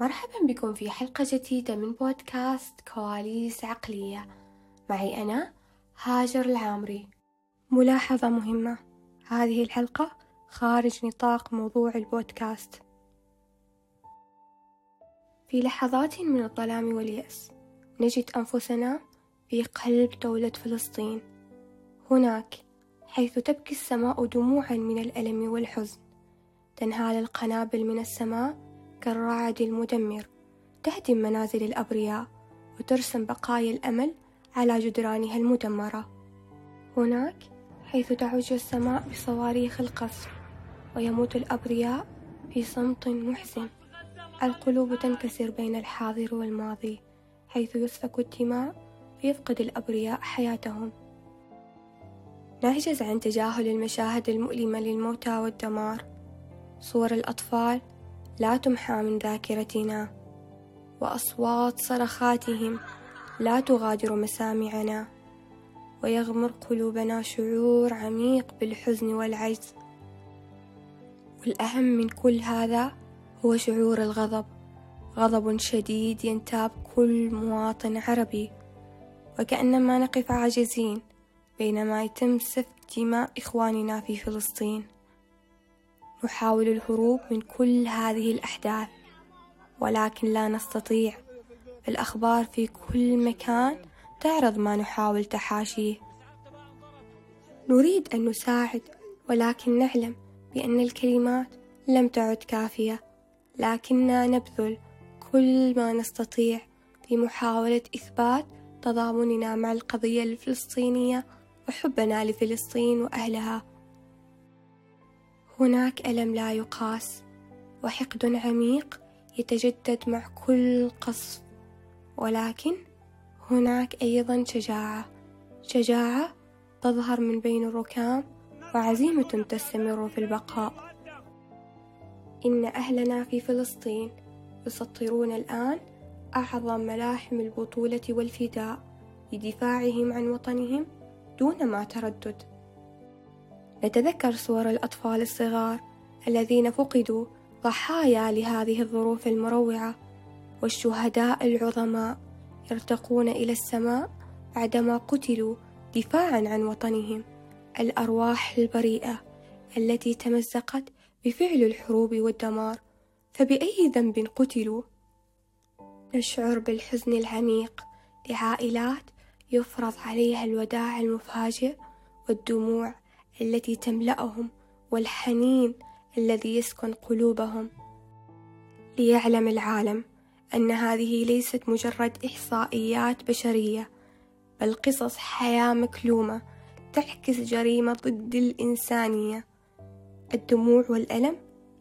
مرحبا بكم في حلقة جديدة من بودكاست كواليس عقلية. معي أنا هاجر العامري. ملاحظة مهمة هذه الحلقة خارج نطاق موضوع البودكاست. في لحظات من الظلام واليأس نجد أنفسنا في قلب دولة فلسطين. هناك حيث تبكي السماء دموعا من الألم والحزن تنهال القنابل من السماء كالرعد المدمر تهدم منازل الأبرياء وترسم بقايا الأمل على جدرانها المدمرة. هناك حيث تعج السماء بصواريخ القصف ويموت الأبرياء في صمت محزن. القلوب تنكسر بين الحاضر والماضي حيث يسفك الدماء فيفقد الأبرياء حياتهم. نعجز عن تجاهل المشاهد المؤلمة للموتى والدمار. صور الأطفال لا تمحى من ذاكرتنا وأصوات صرخاتهم لا تغادر مسامعنا ويغمر قلوبنا شعور عميق بالحزن والعجز. والأهم من كل هذا هو شعور الغضب. غضب شديد ينتاب كل مواطن عربي. وكأنما نقف عاجزين بينما يتم سفك دماء إخواننا في فلسطين. نحاول الهروب من كل هذه الأحداث ولكن لا نستطيع. الأخبار في كل مكان تعرض ما نحاول تحاشيه. نريد أن نساعد ولكن نعلم بأن الكلمات لم تعد كافية. لكننا نبذل كل ما نستطيع في محاولة إثبات تضامننا مع القضية الفلسطينية وحبنا لفلسطين وأهلها. هناك ألم لا يقاس وحقد عميق يتجدد مع كل قصف. ولكن هناك أيضا شجاعة شجاعة تظهر من بين الركام وعزيمة تستمر في البقاء. إن أهلنا في فلسطين يسطرون الآن أعظم ملاحم البطولة والفداء لدفاعهم عن وطنهم دون ما تردد. نتذكر صور الأطفال الصغار الذين فقدوا ضحايا لهذه الظروف المروعة والشهداء العظماء يرتقون إلى السماء بعدما قتلوا دفاعا عن وطنهم الأرواح البريئة التي تمزقت بفعل الحروب والدمار. فبأي ذنب قتلوا؟ نشعر بالحزن العميق لعائلات يفرض عليها الوداع المفاجئ والدموع التي تملأهم والحنين الذي يسكن قلوبهم. ليعلم العالم أن هذه ليست مجرد إحصائيات بشرية بل قصص حياة مكلومة تعكس جريمة ضد الإنسانية. الدموع والألم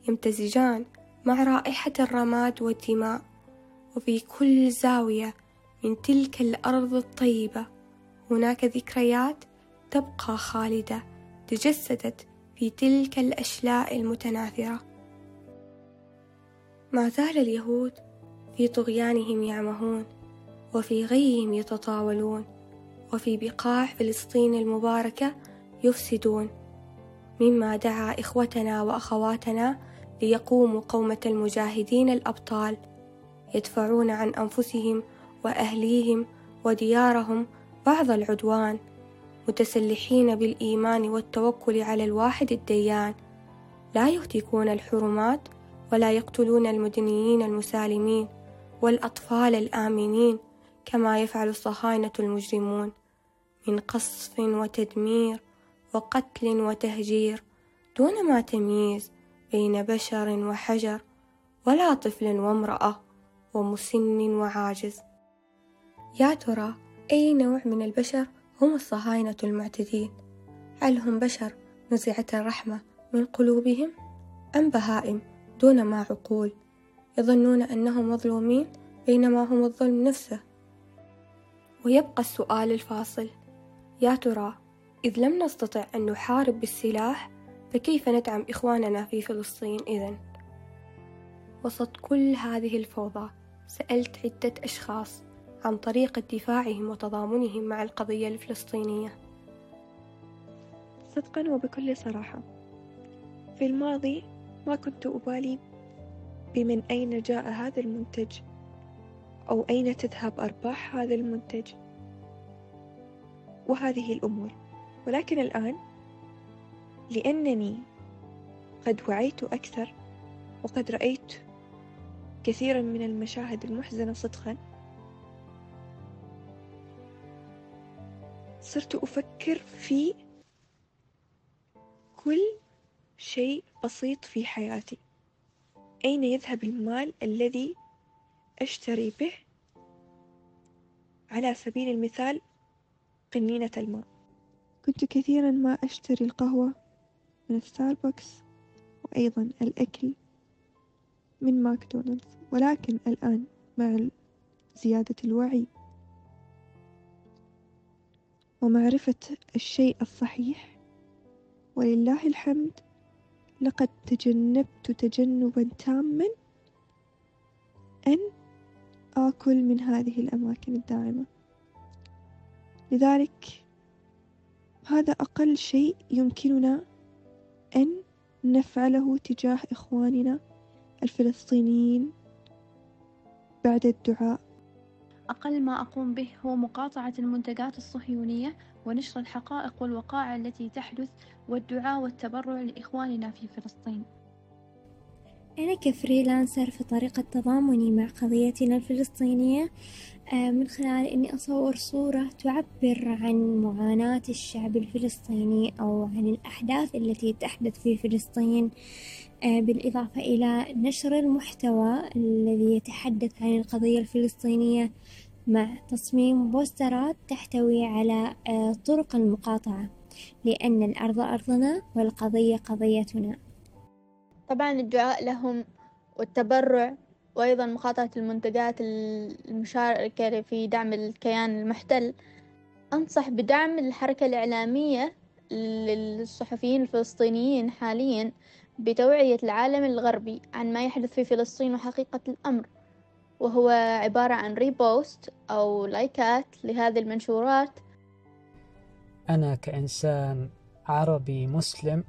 يمتزجان مع رائحة الرماد والدماء وفي كل زاوية من تلك الأرض الطيبة هناك ذكريات تبقى خالدة. تجسدت في تلك الأشلاء المتناثرة. ما زال اليهود في طغيانهم يعمهون وفي غيهم يتطاولون وفي بقاع فلسطين المباركة يفسدون. مما دعا إخوتنا وأخواتنا ليقوموا قومة المجاهدين الأبطال يدفعون عن أنفسهم وأهليهم وديارهم بعض العدوان. متسلحين بالإيمان والتوكل على الواحد الديان. لا يهتكون الحرمات ولا يقتلون المدنيين المسالمين والأطفال الآمنين كما يفعل الصهاينة المجرمون من قصف وتدمير وقتل وتهجير دون ما تمييز بين بشر وحجر ولا طفل وامرأة ومسن وعاجز. يا ترى أي نوع من البشر هم الصهاينة المعتدين. هل هم بشر نزعت الرحمة من قلوبهم؟ أم بهائم دون ما عقول؟ يظنون أنهم مظلومين بينما هم الظلم نفسه. ويبقى السؤال الفاصل. يا ترى إذ لم نستطع أن نحارب بالسلاح فكيف ندعم إخواننا في فلسطين إذن؟ وسط كل هذه الفوضى سألت عدة أشخاص. عن طريقة دفاعهم وتضامنهم مع القضية الفلسطينية. صدقا وبكل صراحة في الماضي ما كنت أبالي بمن أين جاء هذا المنتج أو أين تذهب أرباح هذا المنتج وهذه الأمور. ولكن الآن لأنني قد وعيت أكثر وقد رأيت كثيرا من المشاهد المحزنة صدقا صرت أفكر في كل شيء بسيط في حياتي. أين يذهب المال الذي أشتري به؟ على سبيل المثال قنينة الماء. كنت كثيرا ما أشتري القهوة من ستاربكس وأيضا الأكل من ماكدونالدز ولكن الآن مع زيادة الوعي ومعرفة الشيء الصحيح. ولله الحمد لقد تجنبت تجنبا تاما أن آكل من هذه الأماكن الداعمة. لذلك هذا أقل شيء يمكننا أن نفعله تجاه إخواننا الفلسطينيين بعد الدعاء. أقل ما أقوم به هو مقاطعة المنتجات الصهيونية ونشر الحقائق والوقائع التي تحدث والدعاء والتبرع لإخواننا في فلسطين. أنا كفريلانسر في طريقة تضامني مع قضيتنا الفلسطينية آه، من خلال إني أصور صورة تعبر عن معاناة الشعب الفلسطيني أو عن الأحداث التي تحدث في فلسطين آه، بالإضافة إلى نشر المحتوى الذي يتحدث عن القضية الفلسطينية مع تصميم بوسترات تحتوي على آه، طرق المقاطعة لأن الأرض أرضنا والقضية قضيتنا. طبعا الدعاء لهم والتبرع وأيضا مقاطعة المنتجات المشاركة في دعم الكيان المحتل. أنصح بدعم الحركة الإعلامية للصحفيين الفلسطينيين حاليا بتوعية العالم الغربي عن ما يحدث في فلسطين وحقيقة الأمر وهو عبارة عن repost أو لايكات لهذه المنشورات. أنا كإنسان عربي مسلم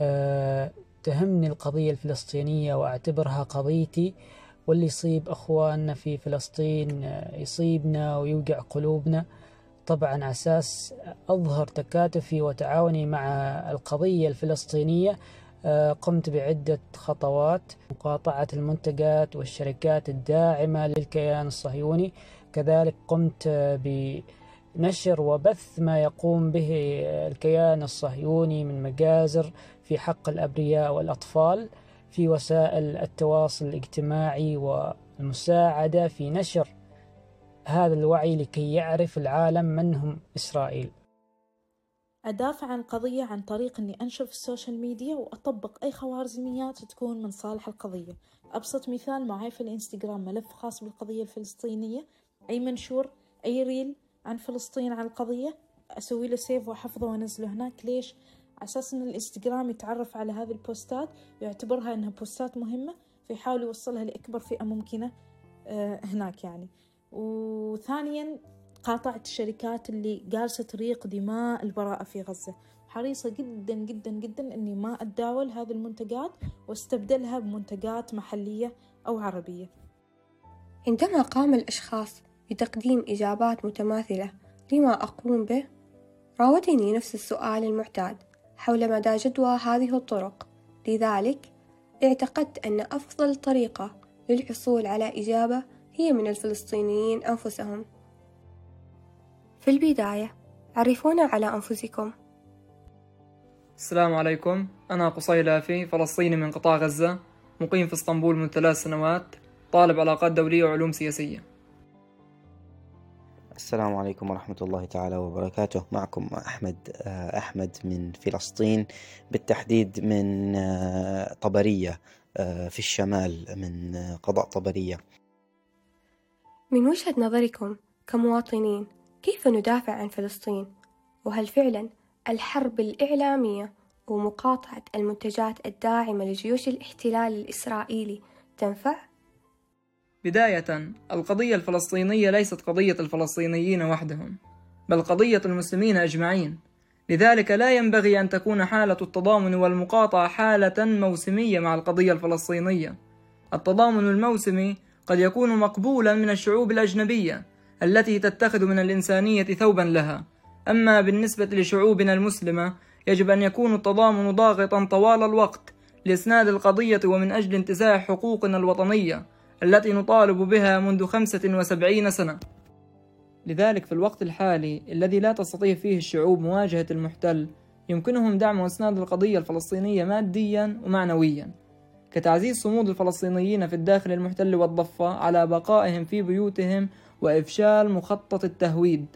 أه تهمني القضية الفلسطينية وأعتبرها قضيتي واللي يصيب أخواننا في فلسطين أه يصيبنا ويوجع قلوبنا. طبعا أساس أظهر تكاتفي وتعاوني مع القضية الفلسطينية أه قمت بعدة خطوات مقاطعة المنتجات والشركات الداعمة للكيان الصهيوني. كذلك قمت ب نشر وبث ما يقوم به الكيان الصهيوني من مجازر في حق الأبرياء والأطفال في وسائل التواصل الاجتماعي والمساعدة في نشر هذا الوعي لكي يعرف العالم من هم إسرائيل. أدافع عن القضية عن طريق أني أنشر في ال social media وأطبق أي خوارزميات تكون من صالح القضية. أبسط مثال معي في الإنستغرام ملف خاص بالقضية الفلسطينية أي منشور أي reel عن فلسطين عن القضية أسوي له save وأحفظه وأنزله هناك. ليش؟ أساس إن الإنستغرام يتعرف على هذه البوستات ويعتبرها إنها بوستات مهمة فيحاول يوصلها لأكبر فئة ممكنة هناك يعني. وثانيا قاطعت الشركات اللي جالسة تريق دماء البراءة في غزة. حريصة جدا جدا جدا أني ما أتداول هذه المنتجات واستبدلها بمنتجات محلية أو عربية. عندما قام الأشخاص بتقديم إجابات متماثلة لما أقوم به راودني نفس السؤال المعتاد. حول مدى جدوى هذه الطرق. لذلك اعتقدت أن أفضل طريقة للحصول على إجابة هي من الفلسطينيين أنفسهم. في البداية عرفونا على أنفسكم. السلام عليكم. أنا قصي لافي فلسطيني من قطاع غزة مقيم في إسطنبول من ثلاث سنوات طالب علاقات دولية وعلوم سياسية. السلام عليكم ورحمة الله تعالى وبركاته معكم أحمد أحمد من فلسطين بالتحديد من طبرية في الشمال من قضاء طبرية من وجهة نظركم كمواطنين كيف ندافع عن فلسطين؟ وهل فعلا الحرب الإعلامية ومقاطعة المنتجات الداعمة لجيوش الاحتلال الإسرائيلي تنفع؟ بداية القضية الفلسطينية ليست قضية الفلسطينيين وحدهم بل قضية المسلمين أجمعين. لذلك لا ينبغي أن تكون حالة التضامن والمقاطعة حالة موسمية مع القضية الفلسطينية. التضامن الموسمي قد يكون مقبولا من الشعوب الأجنبية التي تتخذ من الإنسانية ثوبا لها. أما بالنسبة لشعوبنا المسلمة يجب أن يكون التضامن ضاغطا طوال الوقت لإسناد القضية ومن أجل انتزاع حقوقنا الوطنية. التي نطالب بها منذ خمسة وسبعين سنة. لذلك في الوقت الحالي الذي لا تستطيع فيه الشعوب مواجهة المحتل يمكنهم دعم وإسناد القضية الفلسطينية ماديا ومعنويا. كتعزيز صمود الفلسطينيين في الداخل المحتل والضفة على بقائهم في بيوتهم وإفشال مخطط التهويد.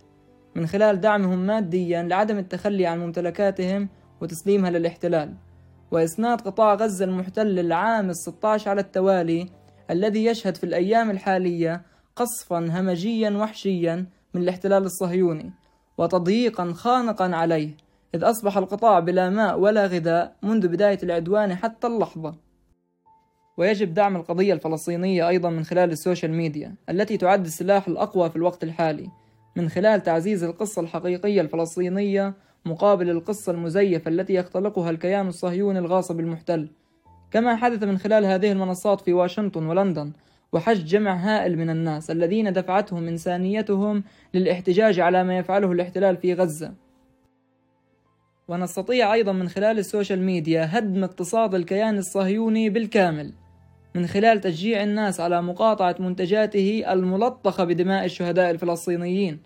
من خلال دعمهم ماديا لعدم التخلي عن ممتلكاتهم وتسليمها للاحتلال. وإسناد قطاع غزة المحتل العام الستاش على التوالي الذي يشهد في الأيام الحالية قصفا همجيا وحشيا من الاحتلال الصهيوني وتضييقا خانقا عليه إذ أصبح القطاع بلا ماء ولا غذاء منذ بداية العدوان حتى اللحظة. ويجب دعم القضية الفلسطينية أيضا من خلال ال social media التي تعد السلاح الأقوى في الوقت الحالي من خلال تعزيز القصة الحقيقية الفلسطينية مقابل القصة المزيفة التي يختلقها الكيان الصهيوني الغاصب المحتل. كما حدث من خلال هذه المنصات في واشنطن ولندن وحشد جمع هائل من الناس الذين دفعتهم إنسانيتهم للاحتجاج على ما يفعله الاحتلال في غزة. ونستطيع أيضا من خلال ال social media هدم اقتصاد الكيان الصهيوني بالكامل من خلال تشجيع الناس على مقاطعة منتجاته الملطخة بدماء الشهداء الفلسطينيين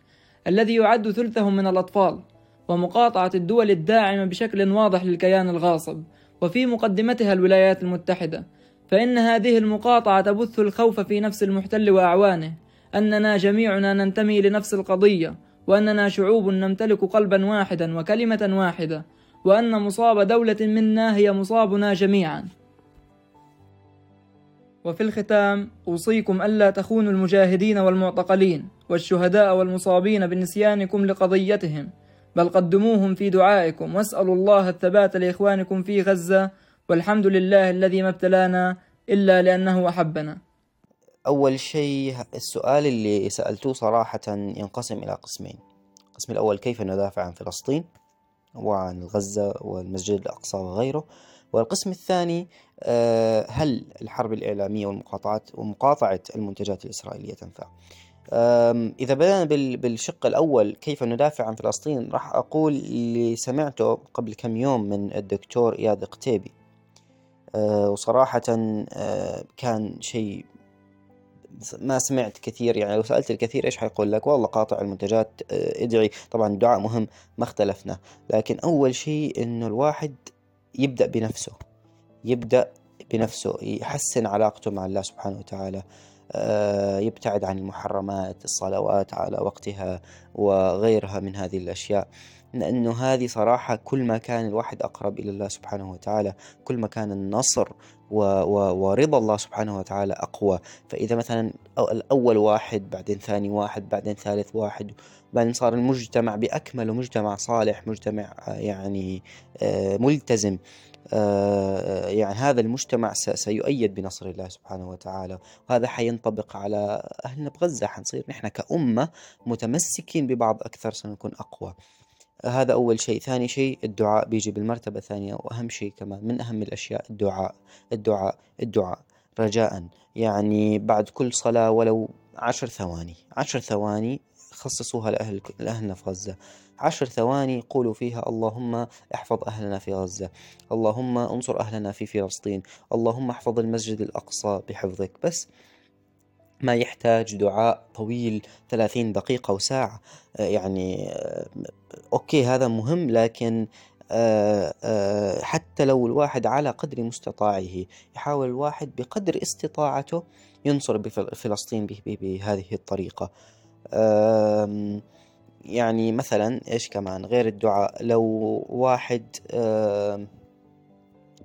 الذي يعد ثلثهم من الأطفال ومقاطعة الدول الداعمة بشكل واضح للكيان الغاصب. وفي مقدمتها الولايات المتحدة فإن هذه المقاطعة تبث الخوف في نفس المحتل وأعوانه أننا جميعنا ننتمي لنفس القضية وأننا شعوب نمتلك قلبا واحدا وكلمة واحدة وأن مصاب دولة منا هي مصابنا جميعا. وفي الختام أوصيكم ألا تخونوا المجاهدين والمعتقلين والشهداء والمصابين بنسيانكم لقضيتهم. بل قدموهم في دعائكم واسألوا الله الثبات لإخوانكم في غزة والحمد لله الذي ما ابتلانا إلا لأنه أحبنا. أول شيء السؤال اللي سألتوه صراحة ينقسم إلى قسمين. القسم الأول كيف ندافع عن فلسطين وعن غزة والمسجد الأقصى وغيره؟ والقسم الثاني آه، هل الحرب الإعلامية والمقاطعات ومقاطعة المنتجات الإسرائيلية تنفع؟ إذا بدأنا بالشق الأول كيف ندافع عن فلسطين؟ راح أقول اللي سمعته قبل كم يوم من الدكتور إياد قتيبي أه، وصراحة أه، كان شيء ما سمعت كثير يعني لو سألت الكثير إيش حيقول لك؟ والله قاطع المنتجات أه، ادعي. طبعا الدعاء مهم ما اختلفنا. لكن أول شيء إنه الواحد يبدأ بنفسه يبدأ بنفسه يحسن علاقته مع الله سبحانه وتعالى. يبتعد عن المحرمات الصلوات على وقتها وغيرها من هذه الأشياء. لأنه هذه صراحة كل ما كان الواحد أقرب إلى الله سبحانه وتعالى كل ما كان النصر و و ورضا الله سبحانه وتعالى أقوى. فإذا مثلا الأول واحد بعدين ثاني واحد بعدين ثالث واحد بعدين صار المجتمع بأكمله مجتمع صالح مجتمع آه، يعني آه، ملتزم. آه، يعني هذا المجتمع سيؤيد بنصر الله سبحانه وتعالى وهذا حينطبق على أهلنا بغزة حنصير نحن كأمة متمسكين ببعض أكثر سنكون أقوى. هذا أول شيء. ثاني شيء الدعاء بيجي بالمرتبة الثانية وأهم شيء كمان من أهم الأشياء؟ الدعاء الدعاء الدعاء. رجاء. يعني بعد كل صلاة ولو عشر ثواني عشر ثواني خصصوها لأهل لأهلنا في غزة. عشر ثواني قولوا فيها اللهم احفظ أهلنا في غزة اللهم انصر أهلنا في فلسطين اللهم احفظ المسجد الأقصى بحفظك. بس ما يحتاج دعاء طويل ثلاثين دقيقة وساعة يعني أوكي هذا مهم لكن حتى لو الواحد على قدر مستطاعه يحاول الواحد بقدر استطاعته ينصر بفلسطين بهذه الطريقة. يعني مثلا إيش كمان؟ غير الدعاء لو واحد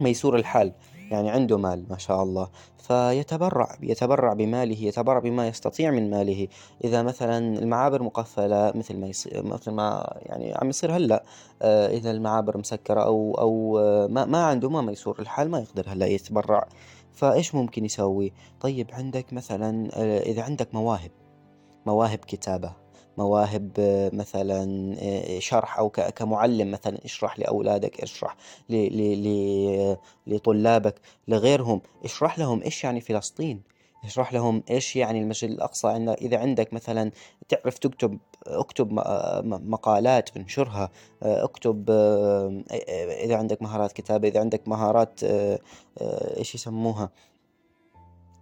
ميسور الحال يعني عنده مال ما شاء الله فيتبرع يتبرع بماله يتبرع بما يستطيع من ماله. إذا مثلا المعابر مقفلة مثل ما يصير مثل ما يعني عم يصير هلأ آه، إذا المعابر مسكرة أو أو آه، ما ما عنده ما ميسور الحال ما يقدر هلأ يتبرع. فإيش ممكن يسوي؟ طيب عندك مثلا آه، إذا عندك مواهب مواهب كتابة. مواهب مثلا آه، شرح أو كمعلم مثلا اشرح لأولادك اشرح لطلابك لغيرهم اشرح لهم إيش يعني فلسطين اشرح لهم إيش يعني المسجد الأقصى عند- إذا عندك مثلا تعرف تكتب اكتب مقالات انشرها آه، اكتب آه، إذا عندك مهارات كتابة إذا عندك مهارات إيش يسموها؟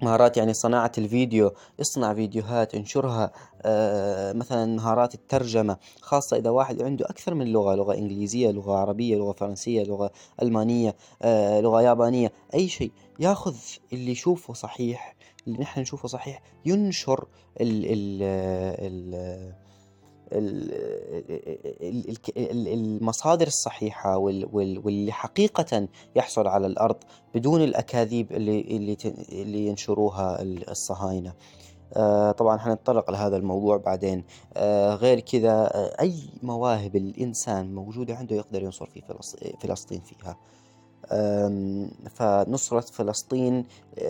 مهارات يعني صناعة الفيديو اصنع فيديوهات انشرها آه، مثلا مهارات الترجمة خاصة إذا واحد عنده أكثر من لغة لغة إنجليزية لغة عربية لغة فرنسية لغة ألمانية آه، لغة يابانية أي شيء ياخذ اللي يشوفه صحيح اللي نحن نشوفه صحيح ينشر ال ال ال المصادر الصحيحة وال- وال- واللي حقيقة يحصل على الأرض بدون الأكاذيب اللي اللي ينشروها الصهاينة. آه، طبعا حنتطرق لهذا الموضوع بعدين. آه، غير كذا آه، أي مواهب الإنسان موجودة عنده يقدر ينصر في فلس- فلسطين فيها. فنصرة فلسطين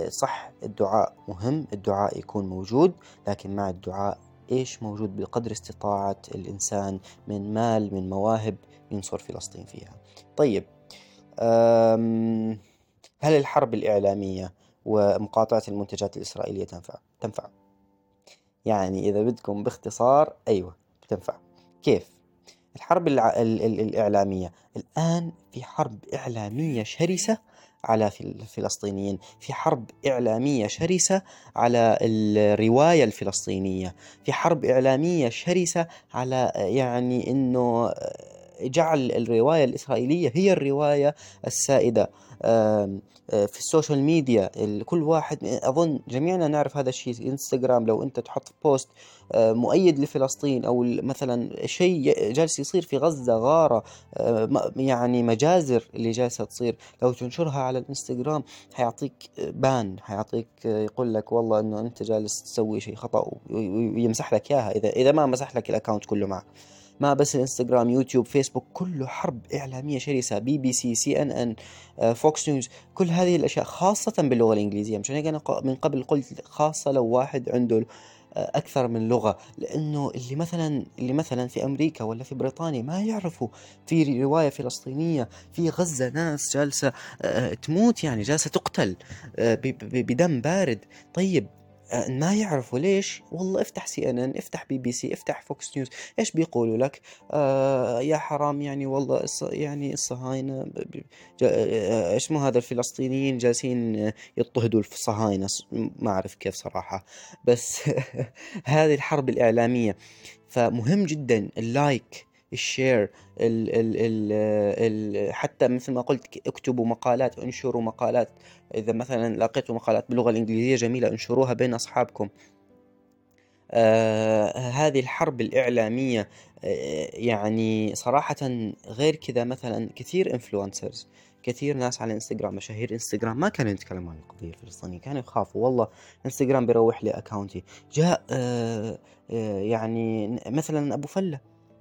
صح الدعاء مهم الدعاء يكون موجود لكن مع الدعاء إيش موجود بقدر استطاعة الإنسان من مال من مواهب ينصر فلسطين فيها طيب هل الحرب الإعلامية ومقاطعة المنتجات الإسرائيلية تنفع؟ تنفع يعني إذا بدكم باختصار أيوة بتنفع كيف؟ الحرب. الإعلامية الآن في حرب إعلامية شرسة على الفلسطينيين في حرب إعلامية شرسة على الرواية الفلسطينية في حرب إعلامية شرسة على يعني أنه جعل الرواية الإسرائيلية هي الرواية السائدة. آه، في ال social media كل واحد أظن جميعنا نعرف هذا الشيء إنستغرام لو أنت تحط post آه، مؤيد لفلسطين أو مثلا شيء جالس يصير في غزة غارة آه، يعني مجازر اللي جالسة تصير. لو تنشرها على الإنستغرام حيعطيك ban حيعطيك يقول لك والله إنه أنت جالس تسوي شيء خطأ ويمسح لك إياها اذا إذا ما مسح لك ال account كله معك ما بس الانستغرام يوتيوب فيسبوك كله حرب إعلامية شرسة بي بي سي سي إن إن فوكس نيوز كل هذه الأشياء خاصة باللغة الإنجليزية. مشان هيك أنا ق- من قبل قلت خاصة لو واحد عنده آه، أكثر من لغة لأنه اللي مثلا اللي مثلا في أمريكا ولا في بريطانيا ما يعرفوا في رواية فلسطينية في غزة ناس جالسة آه، تموت يعني جالسة تقتل آه، بدم بارد. طيب آه، ما يعرفوا ليش. والله افتح CNN افتح بي بي سي افتح Fox News إيش بيقولوا لك؟ آه يا حرام يعني والله يعني الصهاينة آه، إيش اسمه هذا الفلسطينيين جالسين آه، يضطهدوا الصهاينة. ما أعرف كيف صراحة. بس هذه الحرب الإعلامية. فمهم جدا ال like. ال share ال ال ال ال حتى مثل ما قلت اكتبوا مقالات انشروا مقالات. إذا مثلا لقيتوا مقالات باللغة الإنجليزية جميلة انشروها بين أصحابكم. آه هذه الحرب الإعلامية آه يعني صراحة غير كذا مثلا كثير influencers كثير ناس على انستغرام مشاهير انستغرام ما كانوا يتكلموا عن القضية الفلسطينية كانوا يخافوا. والله انستغرام بيروح لي account ي جاء آه آه يعني مثلا أبو فلة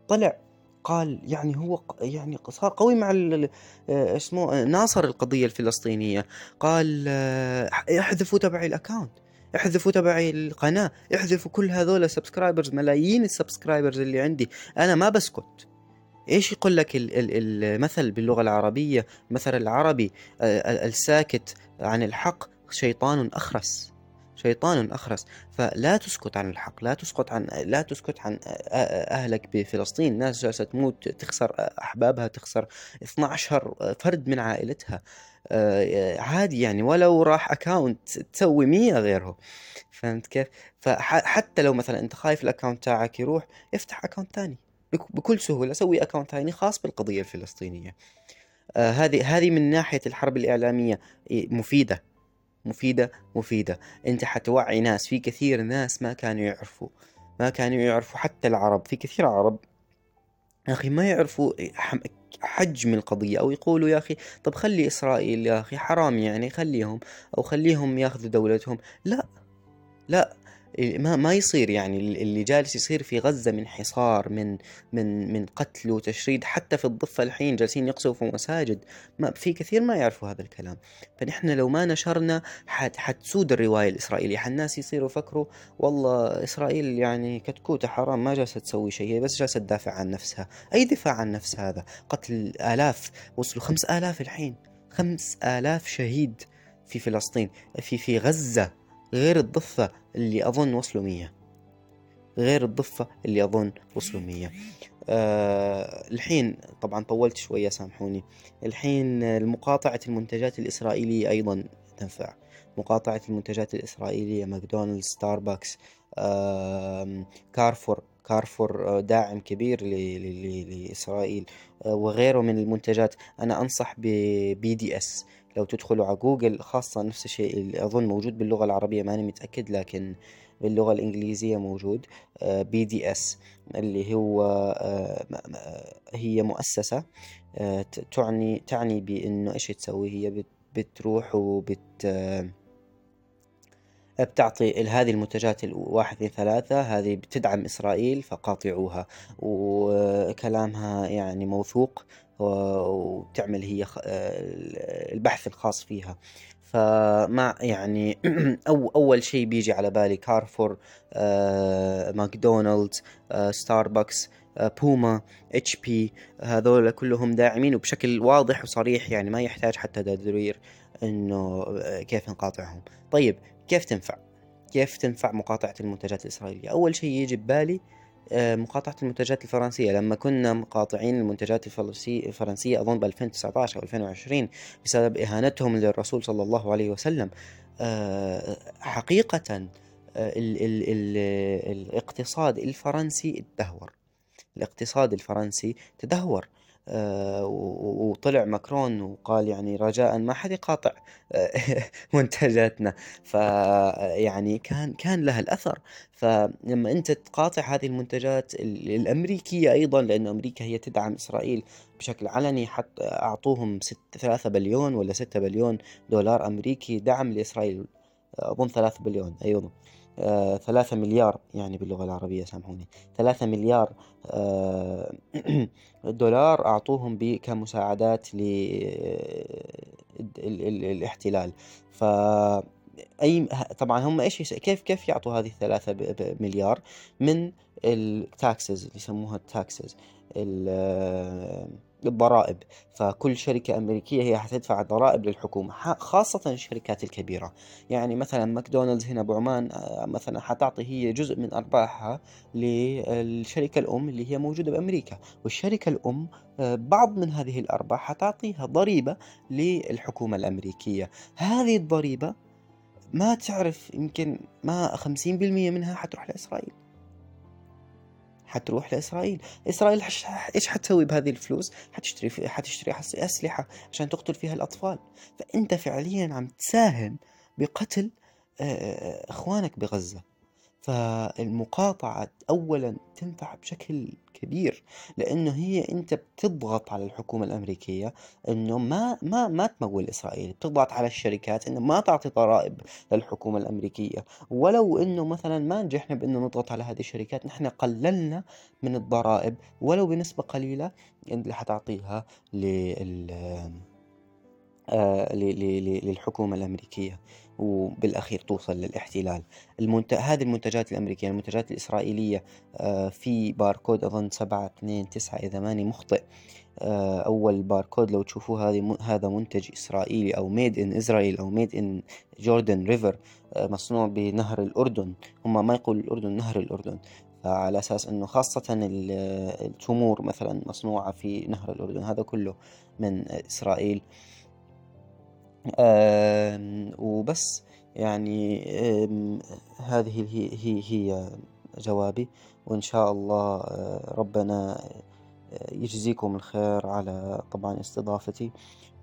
طلع قال يعني هو يعني صار قوي مع آه، اسمه آه، ناصر القضية الفلسطينية. قال آه، احذفوا تبعي ال account احذفوا تبعي القناة احذفوا كل هذول subscribers ملايين ال subscribers اللي عندي. أنا ما بسكت. إيش يقول لك ال- ال- المثل باللغة العربية؟ مثل العربي ال- الساكت عن الحق شيطان أخرس. شيطان أخرس. فلا تسكت عن الحق لا تسكت عن لا تسكت عن أ- أ- أهلك بفلسطين. ناس جالسة تموت تخسر أحبابها تخسر 12 فرد من عائلتها. آه، عادي يعني ولو راح account تسوي مية غيره. فهمت كيف؟ فحتى لو مثلا أنت خايف ال account تاعك يروح افتح account ثاني بك- بكل سهولة سوي account ثاني خاص بالقضية الفلسطينية. آه، هذه هذه من ناحية الحرب الإعلامية إيه، مفيدة. مفيدة مفيدة. أنت حتوعي ناس في كثير ناس ما كانوا يعرفوا ما كانوا يعرفوا حتى العرب في كثير عرب. يا أخي ما يعرفوا حجم القضية أو يقولوا يا أخي طب خلي إسرائيل يا أخي حرام يعني خليهم أو خليهم ياخذوا دولتهم. لا لا. ما ما يصير يعني اللي جالس يصير في غزة من حصار من من من قتل وتشريد حتى في الضفة الحين جالسين يقصفوا مساجد ما في كثير ما يعرفوا هذا الكلام. فنحن لو ما نشرنا حت حتسود الرواية الإسرائيلية. حالناس يصيروا يفكروا والله إسرائيل يعني كتكوتة حرام ما جالسة تسوي شيء هي بس جالسة تدافع عن نفسها. أي دفاع عن نفس هذا؟ قتل آلاف وصلوا خمس آلاف الحين. خمس آلاف شهيد في فلسطين في في غزة. غير الضفة اللي أظن وصلوا مية. غير الضفة اللي أظن وصلوا مية. أه الحين طبعا طولت شوية سامحوني. الحين مقاطعة المنتجات الإسرائيلية أيضا تنفع. مقاطعة المنتجات الإسرائيلية ماكدونالدز ستاربكس أه كارفور كارفور داعم كبير لإسرائيل أه وغيره من المنتجات. أنا أنصح ب BDS. لو تدخلوا على جوجل خاصة نفس الشيء أظن موجود باللغة العربية ماني متأكد لكن باللغة الإنجليزية موجود BDS اللي هو هي مؤسسة تعني تعني بأنه إيش تسوي؟ هي بتروح وبت بتعطي هذه المنتجات الواحد اثنين ثلاثة هذه بتدعم إسرائيل فقاطعوها وكلامها يعني موثوق وتعمل هي البحث الخاص فيها. فمع يعني أو أول شيء بيجي على بالي كارفور آه، ماكدونالدز آه، ستاربكس آه، بوما HP هذول كلهم داعمين وبشكل واضح وصريح يعني ما يحتاج حتى تبرير إنه كيف نقاطعهم. طيب كيف تنفع؟ كيف تنفع مقاطعة المنتجات الإسرائيلية؟ أول شيء يجي ببالي مقاطعة المنتجات الفرنسية. لما كنا مقاطعين المنتجات الفرنسية أظن ب 2019 أو 2020 بسبب إهانتهم للرسول صلى الله عليه وسلم. حقيقة ال ال ال الاقتصاد الفرنسي تدهور. الاقتصاد الفرنسي تدهور. آه وطلع ماكرون وقال يعني رجاء ما حد يقاطع آه منتجاتنا. فيعني كان كان لها الأثر. فلما أنت تقاطع هذه المنتجات الأمريكية أيضا لأنه أمريكا هي تدعم إسرائيل بشكل علني حتى أعطوهم 3 بليون ولا 6 بليون دولار أمريكي دعم لإسرائيل. أظن 3 بليون أيضا آه ثلاثة مليار يعني باللغة العربية سامحوني. ثلاثة مليار آه دولار أعطوهم كمساعدات للاحتلال ف أي طبعا هم إيش كيف كيف يعطوا هذه الثلاثة مليار؟ من ال taxes اللي يسموها ال taxes الضرائب فكل شركة أمريكية هي حتدفع ضرائب للحكومة خاصة الشركات الكبيرة. يعني مثلا ماكدونالدز هنا بعمان آه، مثلا حتعطي هي جزء من أرباحها للشركة الأم اللي هي موجودة بأمريكا. والشركة الأم آه، بعض من هذه الأرباح حتعطيها ضريبة للحكومة الأمريكية. هذه الضريبة ما تعرف يمكن ما خمسين بالمية منها حتروح لإسرائيل. حتروح لإسرائيل. إسرائيل إيش حتسوي بهذه الفلوس؟ حتشتري حتشتري أسلحة عشان تقتل فيها الأطفال. فأنت فعليا عم تساهم بقتل إخوانك بغزة. فالمقاطعة أولا تنفع بشكل كبير لأنه هي أنت بتضغط على الحكومة الأمريكية أنه ما ما ما تمول إسرائيل بتضغط على الشركات أنه ما تعطي ضرائب للحكومة الأمريكية. ولو أنه مثلا ما نجحنا بأنه نضغط على هذه الشركات نحن قللنا من الضرائب ولو بنسبة قليلة اللي حتعطيها لل للحكومة الأمريكية وبالأخير توصل للاحتلال. المنت... هذه المنتجات الأمريكية المنتجات الإسرائيلية آه في باركود أظن سبعة اثنين تسعة إذا ماني مخطئ. آه أول باركود لو تشوفوه هذه. هذا منتج إسرائيلي أو made in Israel أو made in جوردن ريفر مصنوع بنهر الأردن. هم ما يقول الأردن نهر الأردن على أساس أنه خاصة التمور مثلا مصنوعة في نهر الأردن هذا كله من إسرائيل. وبس. يعني هذه هي هي جوابي. وإن شاء الله آه، ربنا آه، يجزيكم الخير على طبعا استضافتي.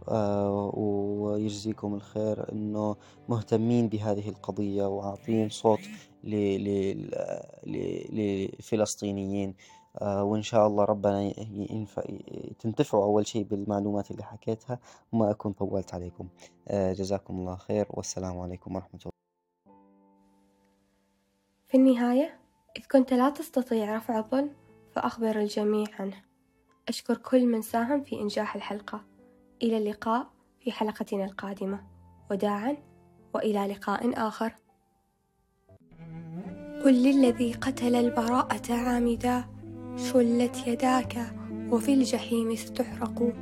آه، ويجزيكم الخير إنه مهتمين بهذه القضية وعاطين صوت للفلسطينيين وإن شاء الله ربنا ينفع تنتفعوا أول شيء بالمعلومات اللي حكيتها وما أكون طولت عليكم. آه، جزاكم الله خير والسلام عليكم ورحمة الله. في النهاية إذ كنت لا تستطيع رفع الظلم فأخبر الجميع عنه. أشكر كل من ساهم في إنجاح الحلقة. إلى اللقاء في حلقتنا القادمة. وداعا وإلى لقاء آخر. قل للذي قتل البراءة عامدا. شلت يداك وفي الجحيم ستحرق